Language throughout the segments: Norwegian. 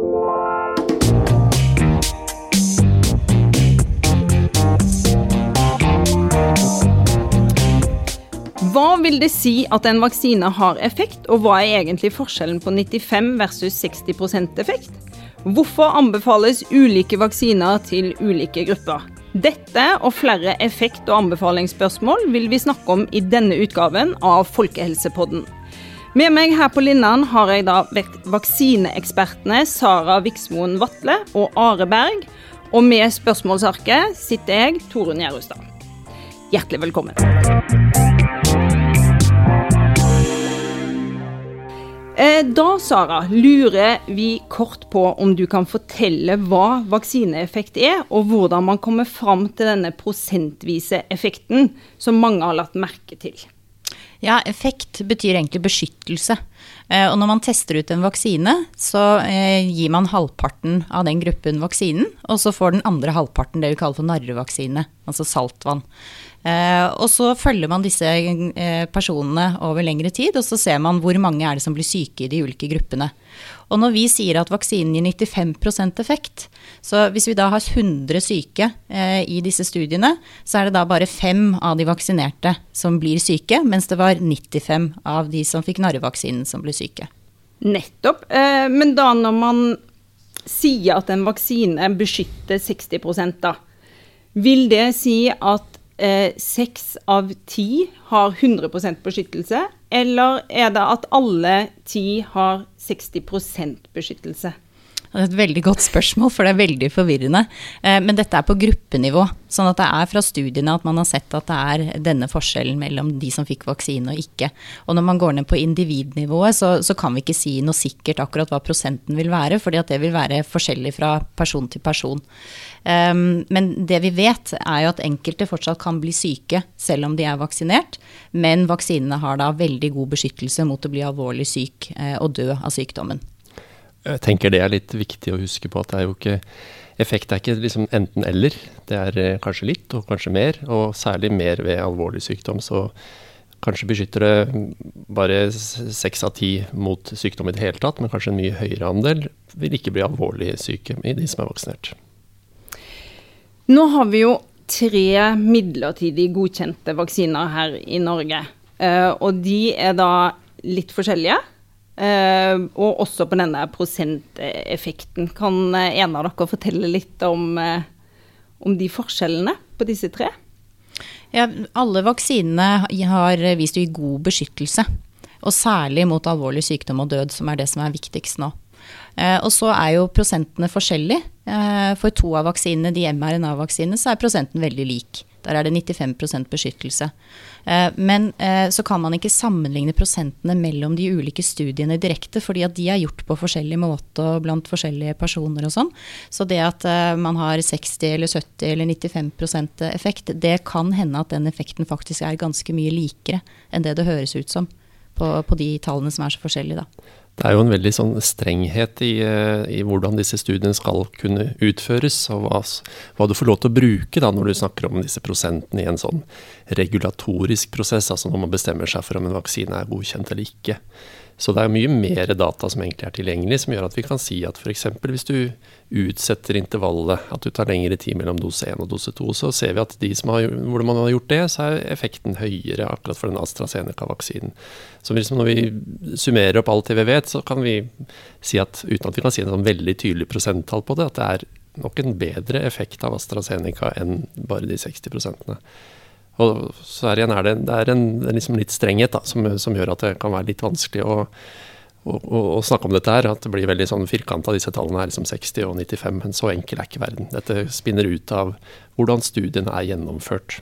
Hva vil det si at en vaksine har effekt, og hva er egentlig forskjellen på 95 versus 60% effekt? Hvorfor anbefales ulike vaksiner til ulike grupper? Dette og flere effekt- og anbefalingsspørsmål vil vi snakke om i denne utgaven av Folkehelsepodden. Med meg her på Linnan har jeg da vaksineekspertene Sara Viksmoen Vatle og Are Berg. Og med spørsmålsarket sitter jeg, Torunn Gjerustad. Hjertelig velkommen. Eh, da, Sara, lurer vi kort på om du kan fortelle hva vaksineeffekt er, og hvordan man kommer fram til denne prosentvise effekten som mange har lagt merke til. Ja, effekt betyr egentlig beskyttelse. Eh, og når man tester ut en vaksine, så eh, gir man halvparten av den gruppen vaksinen, og så får den andre halvparten det vi kaller for narrevaksine, altså saltvann. Eh, og så følger man disse eh, personene over lengre tid, og så ser man hvor mange er det som blir syke i de ulike gruppene. Og når vi sier at vaksinen gir 95% effekt, så hvis vi da har 100 syke eh, i disse studiene, så er det da bare fem av de vaksinerte som blir syke, mens det var 95 av de som fikk narrevaksinen som ble syke. Nettopp. Men da når man sier at en vaksine beskytter 60 da, vil det si at seks eh, av ti har 100% beskyttelse, eller er det at alle ti har 60% beskyttelse? Det er et veldig godt spørsmål, for det er veldig forvirrende. Eh, men dette er på gruppenivå. Sånn at det er fra studiene at man har sett at det er denne forskjellen mellom de som fikk vaksine og ikke. Og når man går ned på individnivået, så, så kan vi ikke si noe sikkert akkurat hva prosenten vil være, fordi at det vil være forskjellig fra person til person. Um, men det vi vet, er jo at enkelte fortsatt kan bli syke selv om de er vaksinert. Men vaksinene har da veldig god beskyttelse mot å bli alvorlig syk eh, og dø av sykdommen. Jeg tenker det er litt viktig å huske på at det er jo ikke Effekt er ikke liksom enten-eller. Det er eh, kanskje litt, og kanskje mer. Og særlig mer ved alvorlig sykdom. Så kanskje beskytter det bare seks av ti mot sykdom i det hele tatt, men kanskje en mye høyere andel vil ikke bli alvorlig syke i de som er vaksinert. Nå har vi jo tre midlertidig godkjente vaksiner her i Norge. Eh, og de er da litt forskjellige. Uh, og også på denne prosenteffekten. Kan uh, en av dere fortelle litt om, uh, om, de forskjellene på disse tre? Ja, alle vaksinene har vist jo god beskyttelse. Og særlig mot alvorlig sykdom og død, som er det som er viktigst nå. og så er jo prosentene forskjellige. for to av vaksinene, de mRNA-vaksinene, så er prosenten veldig lik. Der er det 95 beskyttelse. Eh, men eh, så kan man ikke sammenligne prosentene mellom de ulike studiene direkte, fordi at de er gjort på forskjellig måte og blant forskjellige personer og sånn. Så det at eh, man har 60 eller 70 eller 95% effekt, det kan hende at den effekten faktisk er ganske mye likere enn det det høres ut som på, på de tallene som er så forskjellige, da. Det er jo en veldig sånn strenghet i, eh, i, hvordan disse studiene skal kunne utføres, og hva, hva, du får lov til å bruke da når du snakker om disse prosentene i en sånn regulatorisk prosess, altså når man bestemmer seg for om en vaksine er godkjent eller ikke. Så det er mye mer data som egentlig er tilgjengelig, som gjør at vi kan si at f.eks. hvis du utsetter intervallet, at du tar lengre tid mellom dose 1 og dose 2, så ser vi at de som har, hvor man har gjort det, så er effekten høyere akkurat for den AstraZeneca-vaksinen. Så liksom når vi summerer opp alt det vi vet, så kan vi si at uten at vi kan si en sånn veldig tydelig prosenttall på det, at det er nok en bedre effekt av AstraZeneca enn bare de 60 prosentene. Og så er, er det, det er en, liksom litt strenghet da, som, som, gjør at det kan være litt vanskelig å, å, å snakke om dette her. At det blir veldig sånn firkanta, disse tallene er liksom 60 og 95. Men så enkel er ikke verden. Dette spinner ut av hvordan studiene er gjennomført.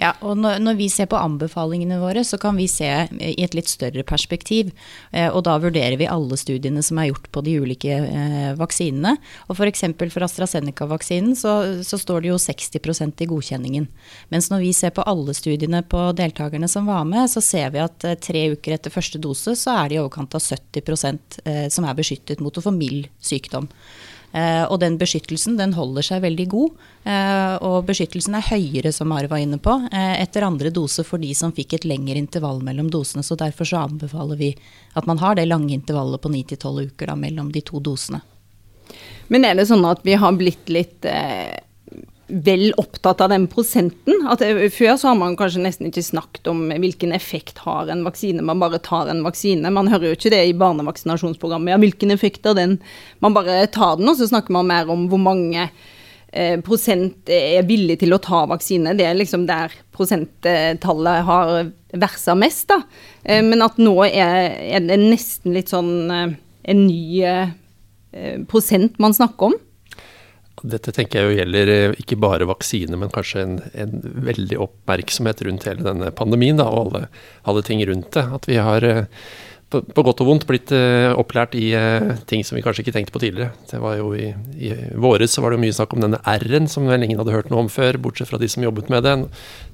Ja, og når, vi ser på anbefalingene våre, så kan vi se i et litt større perspektiv. Eh, og da vurderer vi alle studiene som er gjort på de ulike eh, vaksinene. Og f.eks. for, for AstraZeneca-vaksinen så, så, står det jo 60% i godkjenningen. Mens når vi ser på alle studiene på deltakerne som var med, så ser vi at eh, tre uker etter første dose så er det i overkant av 70 eh, som er beskyttet mot å få mild sykdom. Eh, og den beskyttelsen den holder seg veldig god. Eh, og beskyttelsen er høyere, som Ari var inne på, eh, etter andre dose for de som fikk et lengre intervall mellom dosene. Så derfor så anbefaler vi at man har det lange intervallet på 9-12 uker da, mellom de to dosene. Men er det sånn at vi har blitt litt eh, vel opptatt av den prosenten? At Før så har man kanskje nesten ikke snakket om hvilken effekt har en vaksine, man bare tar en vaksine. Man hører jo ikke det i barnevaksinasjonsprogrammet. Ja, hvilken effekt har den? Man bare tar den, og så snakker man mer om hvor mange eh, prosent er villig til å ta vaksine. Det er liksom der prosenttallet har versa mest, da. Eh, men at nå er, er, det nesten litt sånn eh, en ny eh, prosent man snakker om. Dette tenker jeg jo gjelder ikke bare vaksine, men kanskje en, en veldig oppmerksomhet rundt hele denne pandemien da, og alle, alle, ting rundt det. At vi har på, på, godt og vondt blitt uh, opplært i uh, ting som vi kanskje ikke tenkte på tidligere. Det var jo I, i våres så var det mye snakk om denne R-en, som vel ingen hadde hørt noe om før, bortsett fra de som jobbet med den,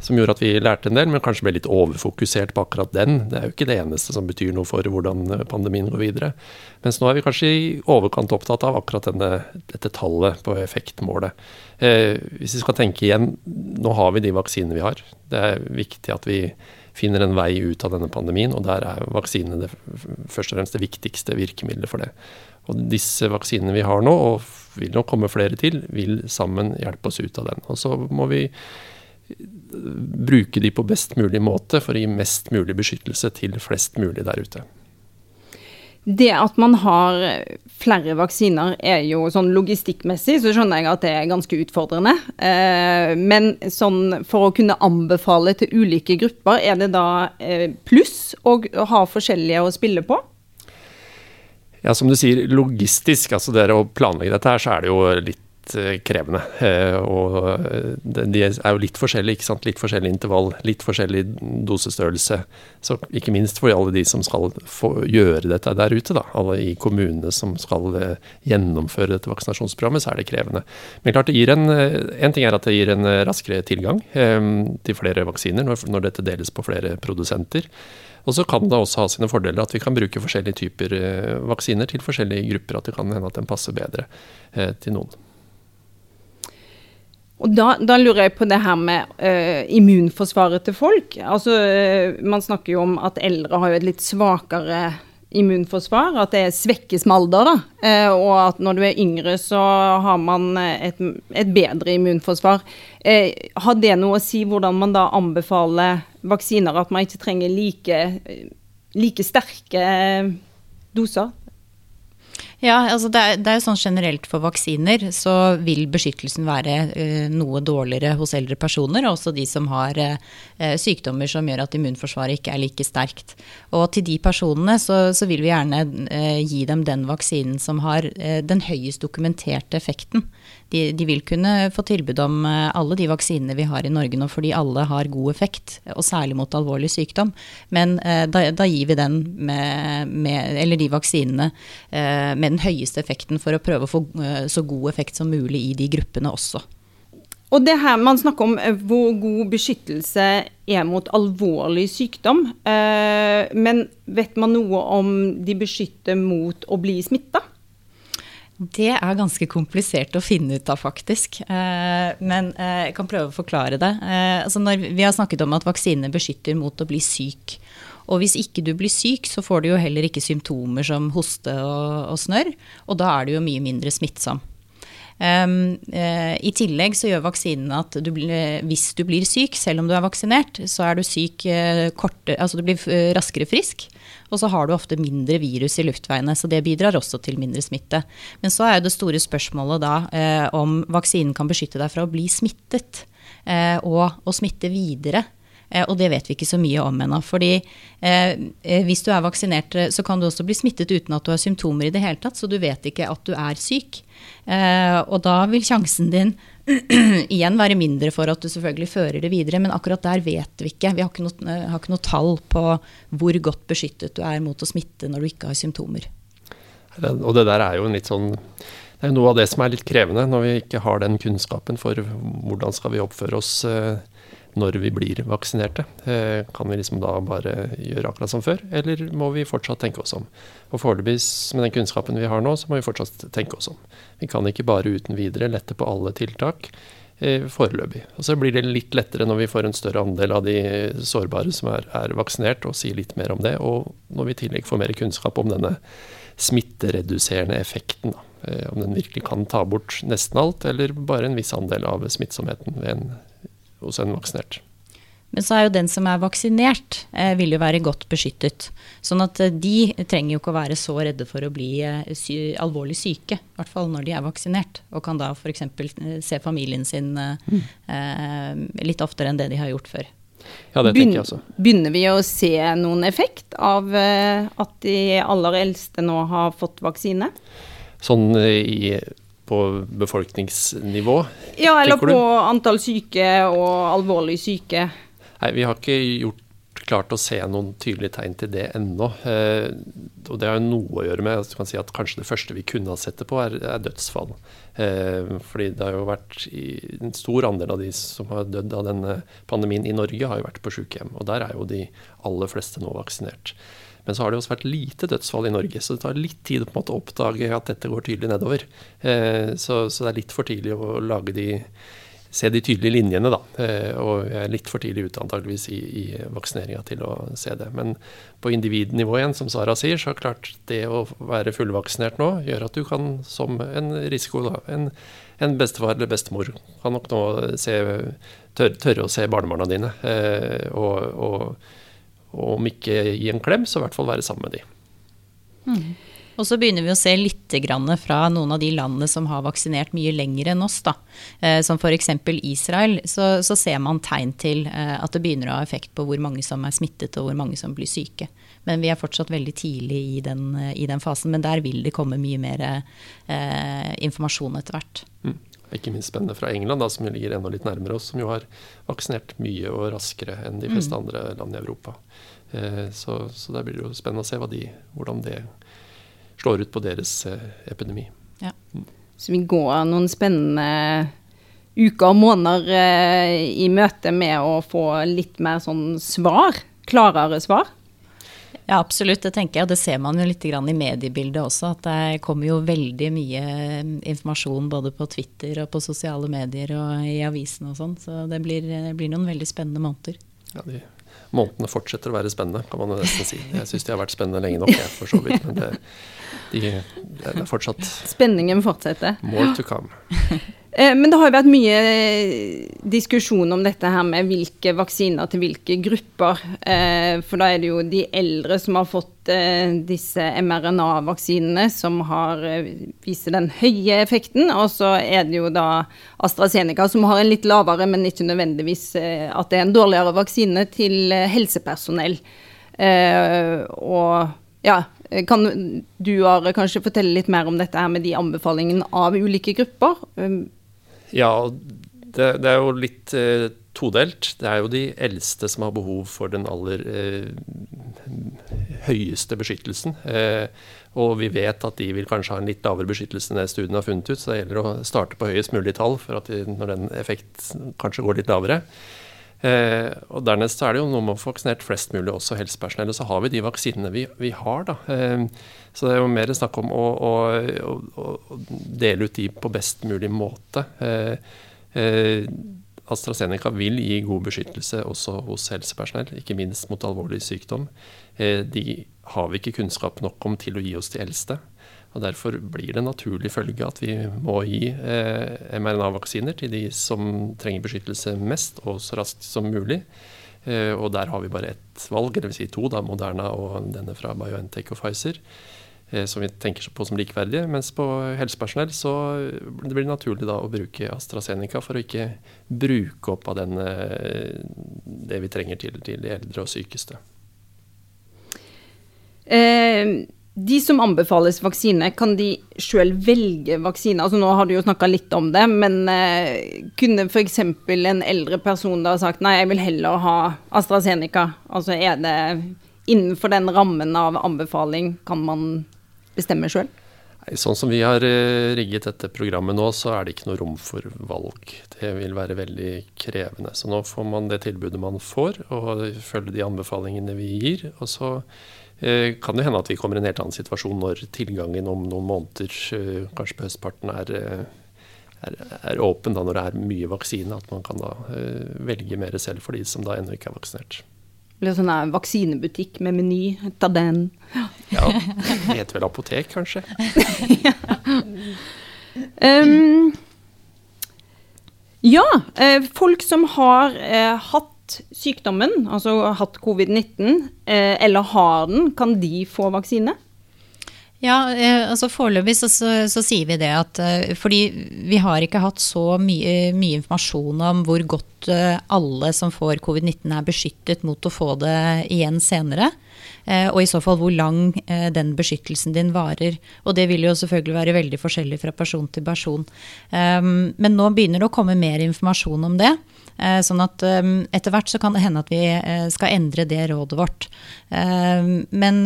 som gjorde at vi lærte en del, men kanskje ble litt overfokusert på akkurat den. Det er jo ikke det eneste som betyr noe for hvordan eh, pandemien går videre. Mens nå er vi kanskje i overkant opptatt av akkurat denne, dette tallet på effektmålet. Uh, hvis vi skal tenke igjen, nå har vi de vaksinene vi har. Det er viktig at vi finner en vei ut av denne pandemien. Og der er vaksinene det, først og fremst det viktigste virkemidlet for det. Og disse vaksinene vi har nå, og vil nok komme flere til, vil sammen hjelpe oss ut av den. Og så må vi bruke de på best mulig måte for å gi mest mulig beskyttelse til flest mulig der ute. Det at man har flere vaksiner er jo sånn logistikkmessig, så skjønner jeg at det er ganske utfordrende. Eh, men sånn for å kunne anbefale til ulike grupper, er det da eh, pluss å ha forskjellige å spille på? Ja, som du sier, logistisk, altså det å planlegge dette her, så er det jo litt Eh, krevende. Eh, og eh, de er jo litt forskjellige, ikke sant. Litt forskjellig intervall, litt forskjellig dosestørrelse. Så ikke minst for alle de som skal gjøre dette der ute, da. Alle i kommunene som skal gjennomføre dette vaksinasjonsprogrammet, så er det krevende. Men klart det gir en, en ting er at det gir en raskere tilgang til flere vaksiner når, dette deles på flere produsenter. Og så kan det også ha sine fordeler at vi kan bruke forskjellige typer vaksiner til forskjellige grupper. At det kan hende at den passer bedre til noen. Og da, da, lurer jeg på det her med uh, immunforsvaret til folk. Altså, uh, Man snakker jo om at eldre har jo et litt svakere immunforsvar. At det svekkes med alder. da. Uh, og at når du er yngre, så har man et, et bedre immunforsvar. har det noe å si hvordan man da anbefaler vaksiner? At man ikke trenger like, like sterke doser? Ja, altså det, er, det er jo sånn generelt for vaksiner så vil beskyttelsen være uh, noe dårligere hos eldre personer, og også de som har uh, sykdommer som gjør at immunforsvaret ikke er like sterkt. Og til de personene så, så vil vi gjerne uh, gi dem den vaksinen som har den høyest dokumenterte effekten de, de, vil kunne få tilbud om eh, alle de vaksinene vi har i Norge nå, fordi alle har god effekt, og særlig mot alvorlig sykdom. Men eh, da, da, gir vi den med, med, eller de vaksinene eh, med den høyeste effekten for å prøve å få så god effekt som mulig i de gruppene også. Og det her Man snakker om hvor god beskyttelse er mot alvorlig sykdom. Men vet man noe om de beskytter mot å bli smitta? Det er ganske komplisert å finne ut av, faktisk. Eh, men eh, jeg kan prøve å forklare det. Eh, altså vi har snakket om at vaksine beskytter mot å bli syk. Og hvis ikke du blir syk, så får du jo heller ikke symptomer som hoste og, og snørr. Og da er du jo mye mindre smittsom. I tillegg så gjør vaksinen at du hvis du blir syk, selv om du er vaksinert, så er du syk uh, altså du blir raskere frisk. Og så har du ofte mindre virus i luftveiene, så det bidrar også til mindre smitte. Men så er jo det store spørsmålet da om vaksinen kan beskytte deg fra å bli smittet og å smitte videre. Eh, og det vet vi ikke så mye om ennå. fordi eh, eh, hvis du er vaksinert, så kan du også bli smittet uten at du har symptomer i det hele tatt, så du vet ikke at du er syk. Og da vil sjansen din igjen være mindre for at du selvfølgelig fører det videre, men akkurat der vet vi ikke. Vi har ikke noe, har ikke noe tall på hvor godt beskyttet du er mot å smitte når du ikke har symptomer. Og det der er jo en litt sånn det er noe av det som er litt krevende når vi ikke har den kunnskapen for hvordan skal vi oppføre oss når vi blir vaksinerte. Eh, kan vi liksom da bare gjøre akkurat som før, eller må vi fortsatt tenke oss om? Og Foreløpig, med den kunnskapen vi har nå, så må vi fortsatt tenke oss om. Vi kan ikke bare uten videre lette på alle tiltak eh, foreløpig. Og Så blir det litt lettere når vi får en større andel av de sårbare som er, er vaksinert, og sier litt mer om det. Og når vi i tillegg får mer kunnskap om denne smittereduserende effekten. Da. Om den virkelig kan ta bort nesten alt, eller bare en viss andel av smittsomheten ved en, hos en vaksinert. Men så er jo den som er vaksinert, eh, vil jo være godt beskyttet. Sånn at eh, de trenger jo ikke å være så redde for å bli eh, sy alvorlig syke. I hvert fall når de er vaksinert. Og kan da f.eks. se familien sin mm. litt oftere enn det de har gjort før. Ja, det tenker jeg også. Begynner vi å se noen effekt av at de aller eldste nå har fått vaksine? Sånn i på befolkningsnivå? Ja, eller på antall syke og alvorlig syke. Nei, vi har ikke gjort klart å se noen tydelige tegn til det ennå. Eh, og det har noe å gjøre med at, si at kanskje det første vi kunne ha sett det på, er, er dødsfall. Eh, fordi det har jo vært i, En stor andel av de som har dødd av denne pandemien i Norge, har jo vært på sykehjem. Og der er jo de aller fleste nå vaksinert. Men så har det også vært lite dødsfall i Norge, så det tar litt tid på en måte å oppdage at dette går tydelig nedover. Eh, så, så det er litt for tidlig å de se de tydelige linjene, da. Eh, og jeg er litt for tidlig ute antageligvis i, i vaksineringa til å se det. Men på individnivå igjen, som Sara sier, så klart det å være fullvaksinert nå gjør at du kan som en risiko, da, en, en bestefar eller bestemor kan nok nå se, tørre, tørre å se barnebarna dine. Eh, og, og, og, om ikke gi en klem, så i hvert fall være sammen med de. Mm. Og så begynner vi å se litt fra noen av de landene som har vaksinert mye lenger enn oss. Da. Eh, som f.eks. Israel. Så, så, ser man tegn til eh, at det begynner å ha effekt på hvor mange som er smittet og hvor mange som blir syke. Men vi er fortsatt veldig tidlig i den, i den fasen. Men der vil det komme mye mer eh, informasjon etter hvert. Mm. Ikke minst spennende fra England, da, som ligger enda litt nærmere oss, som jo har vaksinert mye og raskere enn de fleste mm. andre land i Europa. Eh, så, så der blir det jo spennende å se de, hvordan det slår ut på deres eh, epidemi. Ja. Mm. Så vi går noen spennende uker og måneder eh, i møte med å få litt mer sånn svar? Klarere svar? Ja, absolutt. Det tenker jeg. og Det ser man jo litt i mediebildet også. At det kommer jo veldig mye eh, informasjon både på Twitter og på sosiale medier og i avisene og sånn. Så det blir, det blir, noen veldig spennende måneder. Ja, de månedene fortsetter å være spennende, kan man nesten si. Jeg syns de har vært spennende lenge nok, jeg, for så vidt. Men det, de, det er fortsatt Spenningen fortsetter. More to come. Eh, men det har jo vært mye diskusjon om dette her med hvilke vaksiner til hvilke grupper. Eh, for da er det jo de eldre som har fått eh, disse mRNA-vaksinene som har viser den høye effekten. Og så er det jo da AstraZeneca som har en litt lavere, men ikke nødvendigvis at det er en dårligere vaksine til helsepersonell. Og ja, kan du Are, kanskje fortelle litt mer om dette her med de anbefalingene av ulike grupper? Ja, det, det er jo litt eh, todelt. Det er jo de eldste som har behov for den aller eh, høyeste beskyttelsen. Eh, og vi vet at de vil kanskje ha en litt lavere beskyttelse enn det studien har funnet ut. Så det gjelder å starte på høyest mulig tall for at de, når den effekt kanskje går litt lavere. Eh, og Dernest er det jo noe med å få vaksinert flest mulig, også helsepersonell. Og så har vi de vaksinene vi, vi har. da. Eh, så det er jo mer snakk om å, å, å, å, dele ut de på best mulig måte. Eh, eh, AstraZeneca vil gi god beskyttelse også hos helsepersonell, ikke minst mot alvorlig sykdom. Eh, de har vi ikke kunnskap nok om til å gi oss de eldste. Og Derfor blir det naturlig følge at vi må gi eh, mRNA-vaksiner til de som trenger beskyttelse mest og så raskt som mulig. Eh, og der har vi bare ett valg, dvs. Si to, da, Moderna og denne fra BioNTech og Pfizer. Eh, som vi tenker på som likeverdige. Mens på helsepersonell så blir det naturlig da å bruke AstraZeneca for å ikke bruke opp av den, eh, det vi trenger til, til de eldre og sykeste. Eh, de som anbefales vaksine, kan de sjøl velge vaksine? Altså Nå har du jo snakka litt om det, men eh, kunne f.eks. en eldre person da sagt nei, jeg vil heller ha AstraZeneca? Altså er det innenfor den rammen av anbefaling kan man bestemme sjøl? Sånn som vi har eh, rigget dette programmet nå, så er det ikke noe rom for valg. Det vil være veldig krevende. Så nå får man det tilbudet man får, og følge de anbefalingene vi gir. og så kan det hende at vi kommer i en helt annen situasjon når tilgangen om noen måneder, eh, kanskje på høstparten, er, eh, er, er åpen, da, når det er mye vaksine. At man kan da velge mer selv for de som da ennå ikke er vaksinert. Eller sånn her vaksinebutikk med meny. Ta den. Ja, det heter vel apotek, kanskje. Um, ja, eh, folk som har eh, sykdommen, altså hatt covid-19, eh, eller har den, kan de få vaksine? Ja, eh, altså Foreløpig så, så, så, sier vi det at eh, fordi vi har ikke hatt så mye, mye informasjon om hvor godt alle som får covid-19 er beskyttet mot å få det igjen senere. Og i så fall hvor lang den beskyttelsen din varer. Og det vil jo selvfølgelig være veldig forskjellig fra person til person. Ehm, men nå begynner det å komme mer informasjon om det. Sånn at etter hvert så kan det hende at vi skal endre det rådet vårt. Ehm, men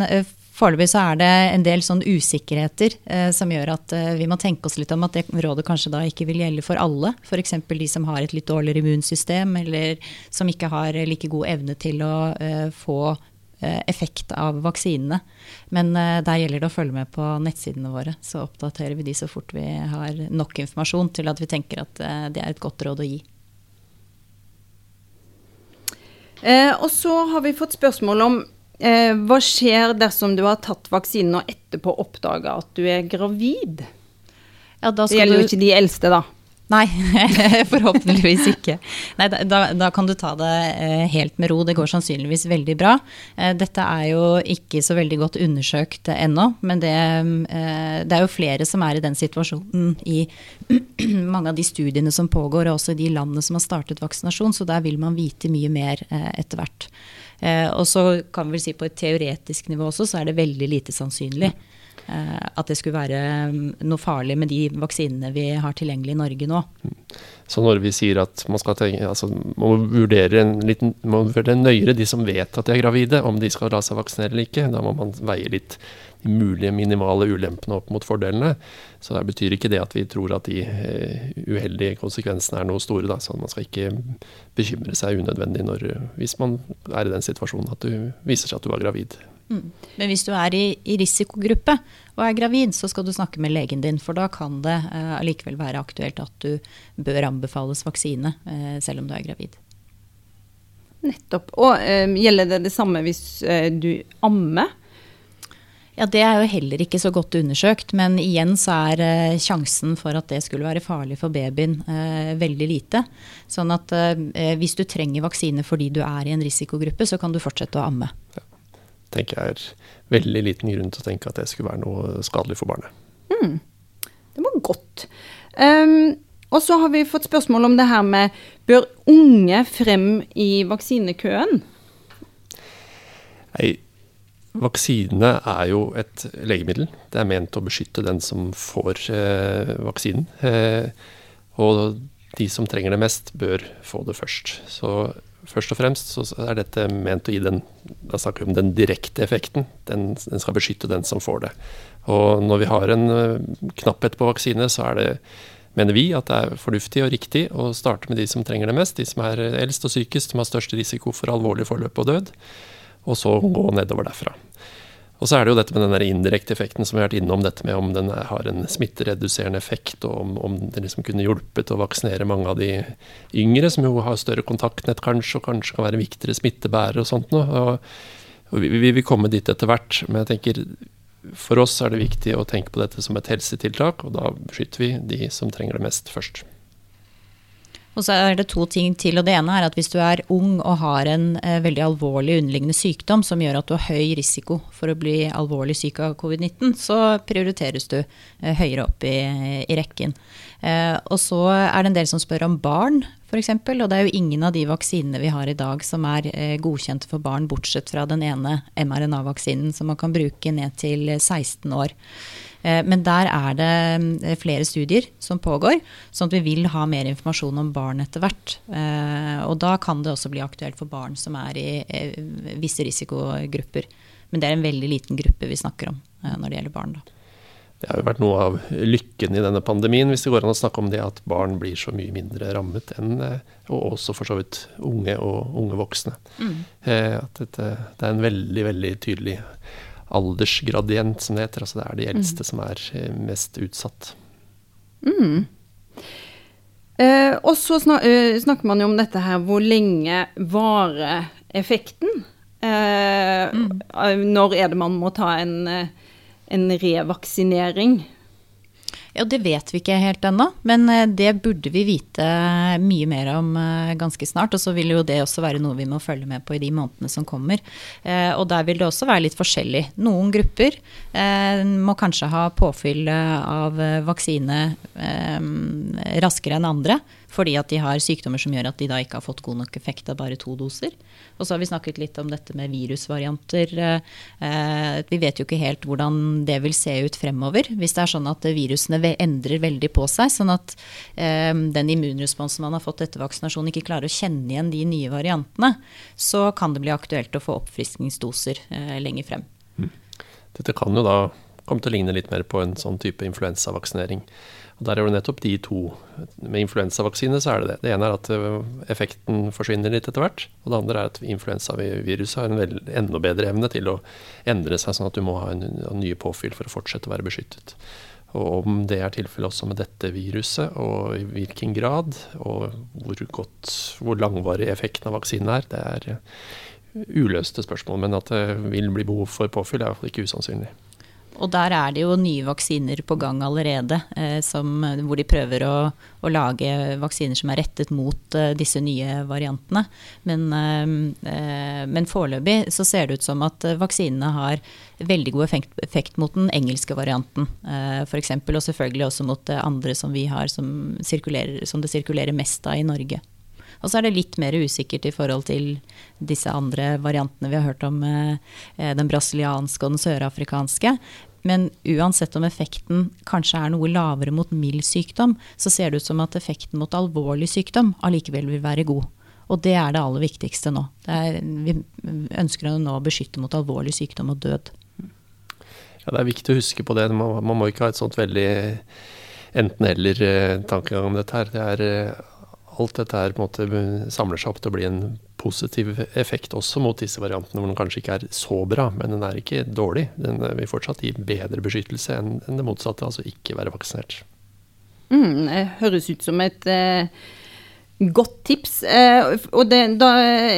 Foreløpig så er det en del sånn usikkerheter eh, som gjør at eh, vi må tenke oss litt om at det rådet kanskje da ikke vil gjelde for alle. F.eks. de som har et litt dårligere immunsystem, eller som ikke har like god evne til å eh, få eh, effekt av vaksinene. Men eh, der gjelder det å følge med på nettsidene våre. Så oppdaterer vi de så fort vi har nok informasjon til at vi tenker at eh, det er et godt råd å gi. Og så har vi fått spørsmål om Eh, hva skjer dersom du har tatt vaksinen og etterpå oppdager at du er gravid? Ja, det gjelder jo ikke de eldste, da. Nei, forhåpentligvis ikke. Nei, da, da, kan du ta det eh, helt med ro. Det går sannsynligvis veldig bra. Eh, dette er jo ikke så veldig godt undersøkt ennå, men det, eh, det er jo flere som er i den situasjonen i mange av de studiene som pågår, og også i de landene som har startet vaksinasjon, så der vil man vite mye mer etter hvert. Og så kan vi vel si på et teoretisk nivå også, så er det veldig lite sannsynlig at det skulle være mm, noe farlig med de vaksinene vi har tilgjengelig i Norge nå. Så når vi sier at man skal tenke, altså, må vurdere en liten, må vurdere nøyere de som vet at de er gravide, om de skal la seg vaksinere eller ikke, da må man veie litt de mulige minimale ulempene opp mot fordelene. Så det betyr ikke det at vi tror at de uh, uheldige konsekvensene er noe store. Da. Så man skal ikke bekymre seg unødvendig når, hvis man er i den situasjonen at du viser seg at du var gravid. Mm. Men hvis du er i, i, risikogruppe og er gravid, så skal du snakke med legen din. For da kan det uh, være aktuelt at du bør anbefales vaksine uh, selv om du er gravid. Nettopp. Og gjelder det det samme hvis du ammer? Ja, Det er jo heller ikke så godt undersøkt, men igjen så er eh, sjansen for at det skulle være farlig for babyen eh, veldig lite. Sånn at eh, hvis du trenger vaksine fordi du er i en risikogruppe, så kan du fortsette å amme. Ja. Tenker jeg er veldig liten grunn til å tenke at det skulle være noe skadelig for barnet. Mm. Det var godt. Um, og så har vi fått spørsmål om det her med bør unge frem i vaksinekøen? Nei, Vaksine er jo et legemiddel. Det er ment å beskytte den som får eh, vaksinen. Eh, og de som trenger det mest, bør få det først. Så først og fremst så er dette ment å gi den da snakker vi om den direkte effekten. Den, den, skal beskytte den som får det. Og når vi har en uh, knapphet på vaksine, så er det, mener vi, at det er fornuftig og riktig å starte med de som trenger det mest. De som er eldst og sykest, som har størst risiko for alvorlig forløp og død og så gå nedover derfra. Og så er det jo dette med den indirekte effekten som vi har vært innom, dette med om den har en smittereduserende effekt, og om, om den liksom kunne hjulpet å vaksinere mange av de yngre, som jo har større kontaktnett kanskje, og kanskje kan være viktigere smittebærere og sånt noe. Og, vi vil komme dit etter hvert, men jeg tenker for oss er det viktig å tenke på dette som et helsetiltak, og da beskytter vi de som trenger det mest først. Og så er det to ting til. og Det ene er at hvis du er ung og har en eh, veldig alvorlig underliggende sykdom som gjør at du har høy risiko for å bli alvorlig syk av covid-19, så prioriteres du eh, høyere opp i, i rekken. Eh, og så er det en del som spør om barn, f.eks. Og det er jo ingen av de vaksinene vi har i dag som er eh, godkjente for barn, bortsett fra den ene mRNA-vaksinen som man kan bruke ned til 16 år. Eh, men der er det eh, flere studier som pågår, sånn at vi vil ha mer informasjon om barn etter hvert. Eh, og da kan det også bli aktuelt for barn som er i visse risikogrupper. Men det er en veldig liten gruppe vi snakker om når det gjelder barn. da. Det har jo vært noe av lykken i denne pandemien, hvis det går an å snakke om det at barn blir så mye mindre rammet enn Og også for så vidt unge og unge voksne. Mm. At dette, det er en veldig, veldig tydelig aldersgradient, som det heter. Altså det er de eldste mm. som er eh, mest utsatt. Mm. Eh, og så snak, uh, snakker man jo om dette her, hvor lenge varer effekten? Eh, mm. Når er det man må ta en, en revaksinering? Ja, Det vet vi ikke helt ennå, men eh, det burde vi vite mye mer om eh, ganske snart. Og så vil jo det også være noe vi må følge med på i de månedene som kommer. Eh, og der vil det også være litt forskjellig. Noen grupper må kanskje ha påfyll av vaksine raskere enn andre fordi at de har sykdommer som gjør at de da ikke har fått god nok effekt av bare to doser. Og så har vi snakket litt om dette med virusvarianter. Eh, vi vet jo ikke helt hvordan det vil se ut fremover. Hvis det er sånn at virusene endrer veldig på seg, sånn at eh, den immunresponsen man har fått etter vaksinasjon ikke klarer å kjenne igjen de nye variantene, så kan det bli aktuelt å få oppfriskningsdoser eh, lenger frem. Mm. Dette kan jo da komme til å ligne litt mer på en sånn type influensavaksinering. Og Der er det nettopp de to. Med influensavaksine så er det det. Det ene er at eh, effekten forsvinner litt etter hvert. Og det andre er at influensaviruset har en vel, enda bedre evne til å endre seg, sånn at du må ha en, en nye påfyll for å fortsette å være beskyttet. Og om det er tilfellet også med dette viruset, og i hvilken grad, og hvor godt, hvor langvarig effekten av vaksinen er, det er eh, uløste spørsmål. Men at det vil bli behov for påfyll, er iallfall ikke usannsynlig. Og der er det jo nye vaksiner på gang allerede, eh, som, hvor de prøver å, å, lage vaksiner som er rettet mot eh, disse nye variantene. Men, eh, men foreløpig så ser det ut som at vaksinene har veldig god effekt, effekt mot den engelske varianten eh, f.eks. Og selvfølgelig også mot det andre som vi har, som, som det sirkulerer mest av i Norge. Og så er det litt mer usikkert i forhold til disse andre variantene vi har hørt om, den brasilianske og den sørafrikanske. Men uansett om effekten kanskje er noe lavere mot mild sykdom, så ser det ut som at effekten mot alvorlig sykdom allikevel vil være god. Og det er det aller viktigste nå. Er, vi ønsker å nå beskytte mot alvorlig sykdom og død. Ja, Det er viktig å huske på det. Man, man må ikke ha et sånt veldig enten-eller-tankegang om dette her. Det er, eh, alt dette her på en måte samler seg opp til å bli en positiv effekt også mot disse variantene hvor den kanskje ikke er så bra, men den er ikke dårlig. Den vil fortsatt gi bedre beskyttelse enn, det motsatte, altså ikke være vaksinert. Mm, det høres ut som et eh, godt tips. Eh, og det, da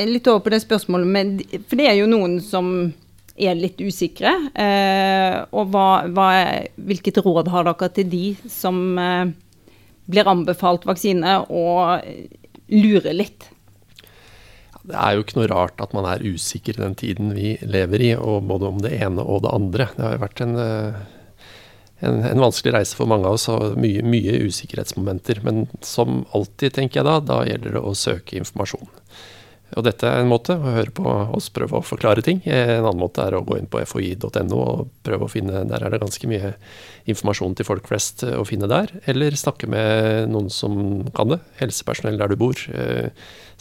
litt over på det spørsmålet med For det er jo noen som er litt usikre. Eh, og hva, hva, hvilket råd har dere til de som eh, blir anbefalt vaksine og lurer litt? Det er jo ikke noe rart at man er usikker i den tiden vi lever i, og både om det ene og det andre. Det har jo vært en, eh, en, en vanskelig reise for mange av oss og mye, mye, usikkerhetsmomenter. Men som alltid, tenker jeg da, da gjelder det å søke informasjon. Og dette er en måte å høre på oss prøve å forklare ting. En annen måte er å gå inn på foi.no og prøve å finne Der er det ganske mye informasjon til folk flest å finne der. Eller snakke med noen som kan det. Helsepersonell der du bor. Eh,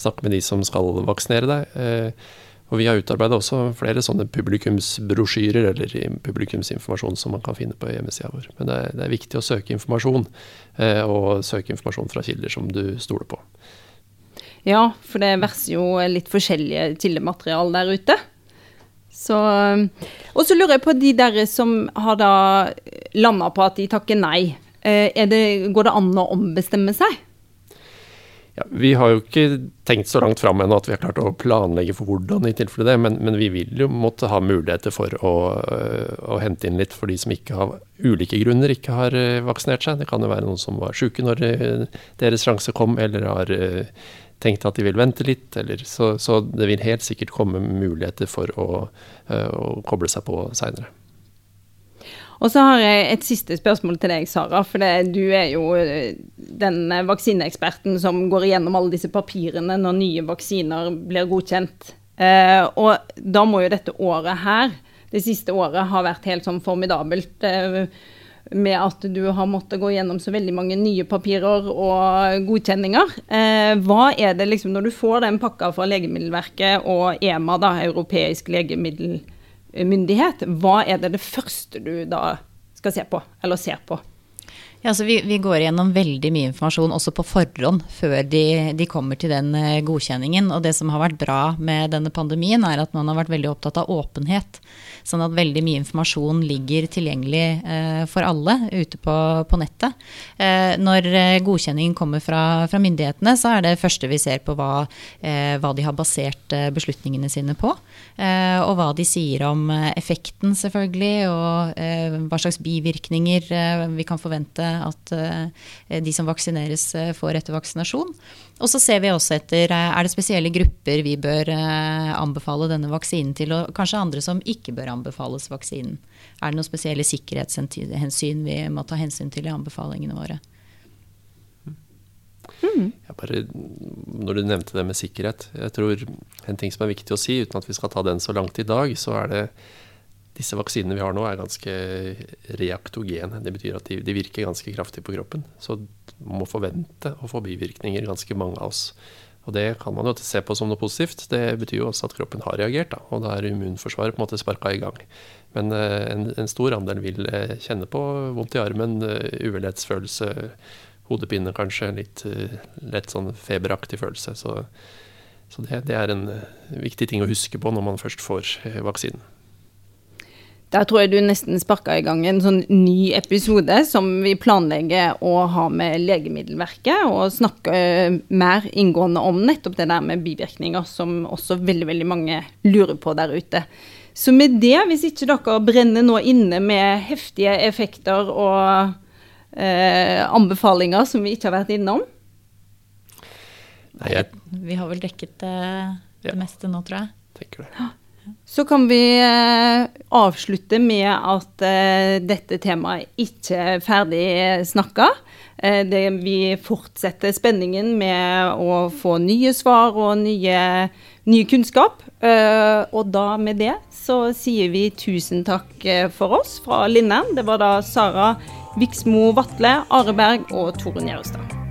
snakke med de som skal vaksinere deg. Eh, og vi har utarbeida også flere sånne publikumsbrosjyrer eller publikumsinformasjon som man kan finne på hjemmesida vår. Men det er, det er, viktig å søke informasjon, eh, og søke informasjon fra kilder som du stoler på. Ja, for det verser jo litt forskjellige kildemateriale der ute. Så, og så lurer jeg på de der som har da landa på at de takker nei. Eh, det, går det an å ombestemme seg? Ja, vi har jo ikke tenkt så langt fram ennå at vi har klart å planlegge for hvordan, i tilfelle det, men, men vi vil jo måtte ha muligheter for å, å, hente inn litt for de som ikke av ulike grunner ikke har eh, vaksinert seg. Det kan jo være noen som var syke når eh, deres sjanse kom, eller har tenkt at de vil vente litt. Eller, så, så, det vil helt sikkert komme muligheter for å, uh, å koble seg på seinere. Og så har jeg et siste spørsmål til deg, Sara. For det, du er jo eh, den vaksineeksperten som går igjennom alle disse papirene når nye vaksiner blir godkjent. Eh, og da må jo dette året her, det siste året, ha vært helt sånn formidabelt. Uh, med at du har måttet gå gjennom så veldig mange nye papirer og godkjenninger. Eh, hva er det liksom, når du får den pakka fra Legemiddelverket og EMA, da, Europeisk legemiddelmyndighet, hva er det det første du da skal se på, eller ser på? Ja, altså vi, vi, går gjennom veldig mye informasjon også på forhånd før de, de, kommer til den eh, godkjenningen. Og det som har vært bra med denne pandemien, er at man har vært veldig opptatt av åpenhet. Sånn at veldig mye informasjon ligger tilgjengelig eh, for alle ute på, på nettet. Eh, når eh, godkjenningen kommer fra, fra, myndighetene, så er det første vi ser på hva, eh, hva de har basert eh, beslutningene sine på. og hva de sier om effekten, selvfølgelig, og hva slags bivirkninger vi kan forvente at de som vaksineres, får etter vaksinasjon. Og så ser vi også etter eh, er det spesielle grupper vi bør eh, anbefale denne vaksinen til, og kanskje andre som ikke bør anbefales vaksinen. Er det noen spesielle sikkerhetshensyn vi må ta hensyn til i anbefalingene våre? Mm. Bare, når du nevnte det med sikkerhet, jeg tror en ting som er viktig å si, uten at vi skal ta den så langt i dag, så er det disse vaksinene vi har nå, er ganske reaktogene. Det betyr at de, de, virker ganske kraftig på kroppen. Så man må forvente å få bivirkninger, ganske mange av oss. Og det kan man jo se på som noe positivt. Det betyr jo også at kroppen har reagert, da, og da er immunforsvaret på en måte sparka i gang. Men uh, en, en, stor andel vil uh, kjenne på vondt i armen, uh, uvelhetsfølelse, hodepine kanskje, litt lett sånn feberaktig følelse. Så, så det, det, er en viktig ting å huske på når man først får vaksinen. Der tror jeg du nesten sparka i gang en sånn ny episode som vi planlegger å ha med Legemiddelverket, og snakke eh, mer inngående om nettopp det der med bivirkninger, som også veldig, veldig mange lurer på der ute. Så med det, hvis ikke dere brenner nå inne med heftige effekter og eh, anbefalinger som vi ikke har vært innom? Nei, jeg... Vi har vel dekket eh, det ja. meste nå, tror jeg. Tenker det. Så kan vi eh, avslutte med at eh, dette temaet ikke er ferdig snakka. Eh, vi fortsetter spenningen med å få nye svar og nye, ny kunnskap. Og da med det så sier vi tusen takk for oss fra Linnern. Det var da Sara Viksmo Vatle, Are Berg og Torunn Gjerstad.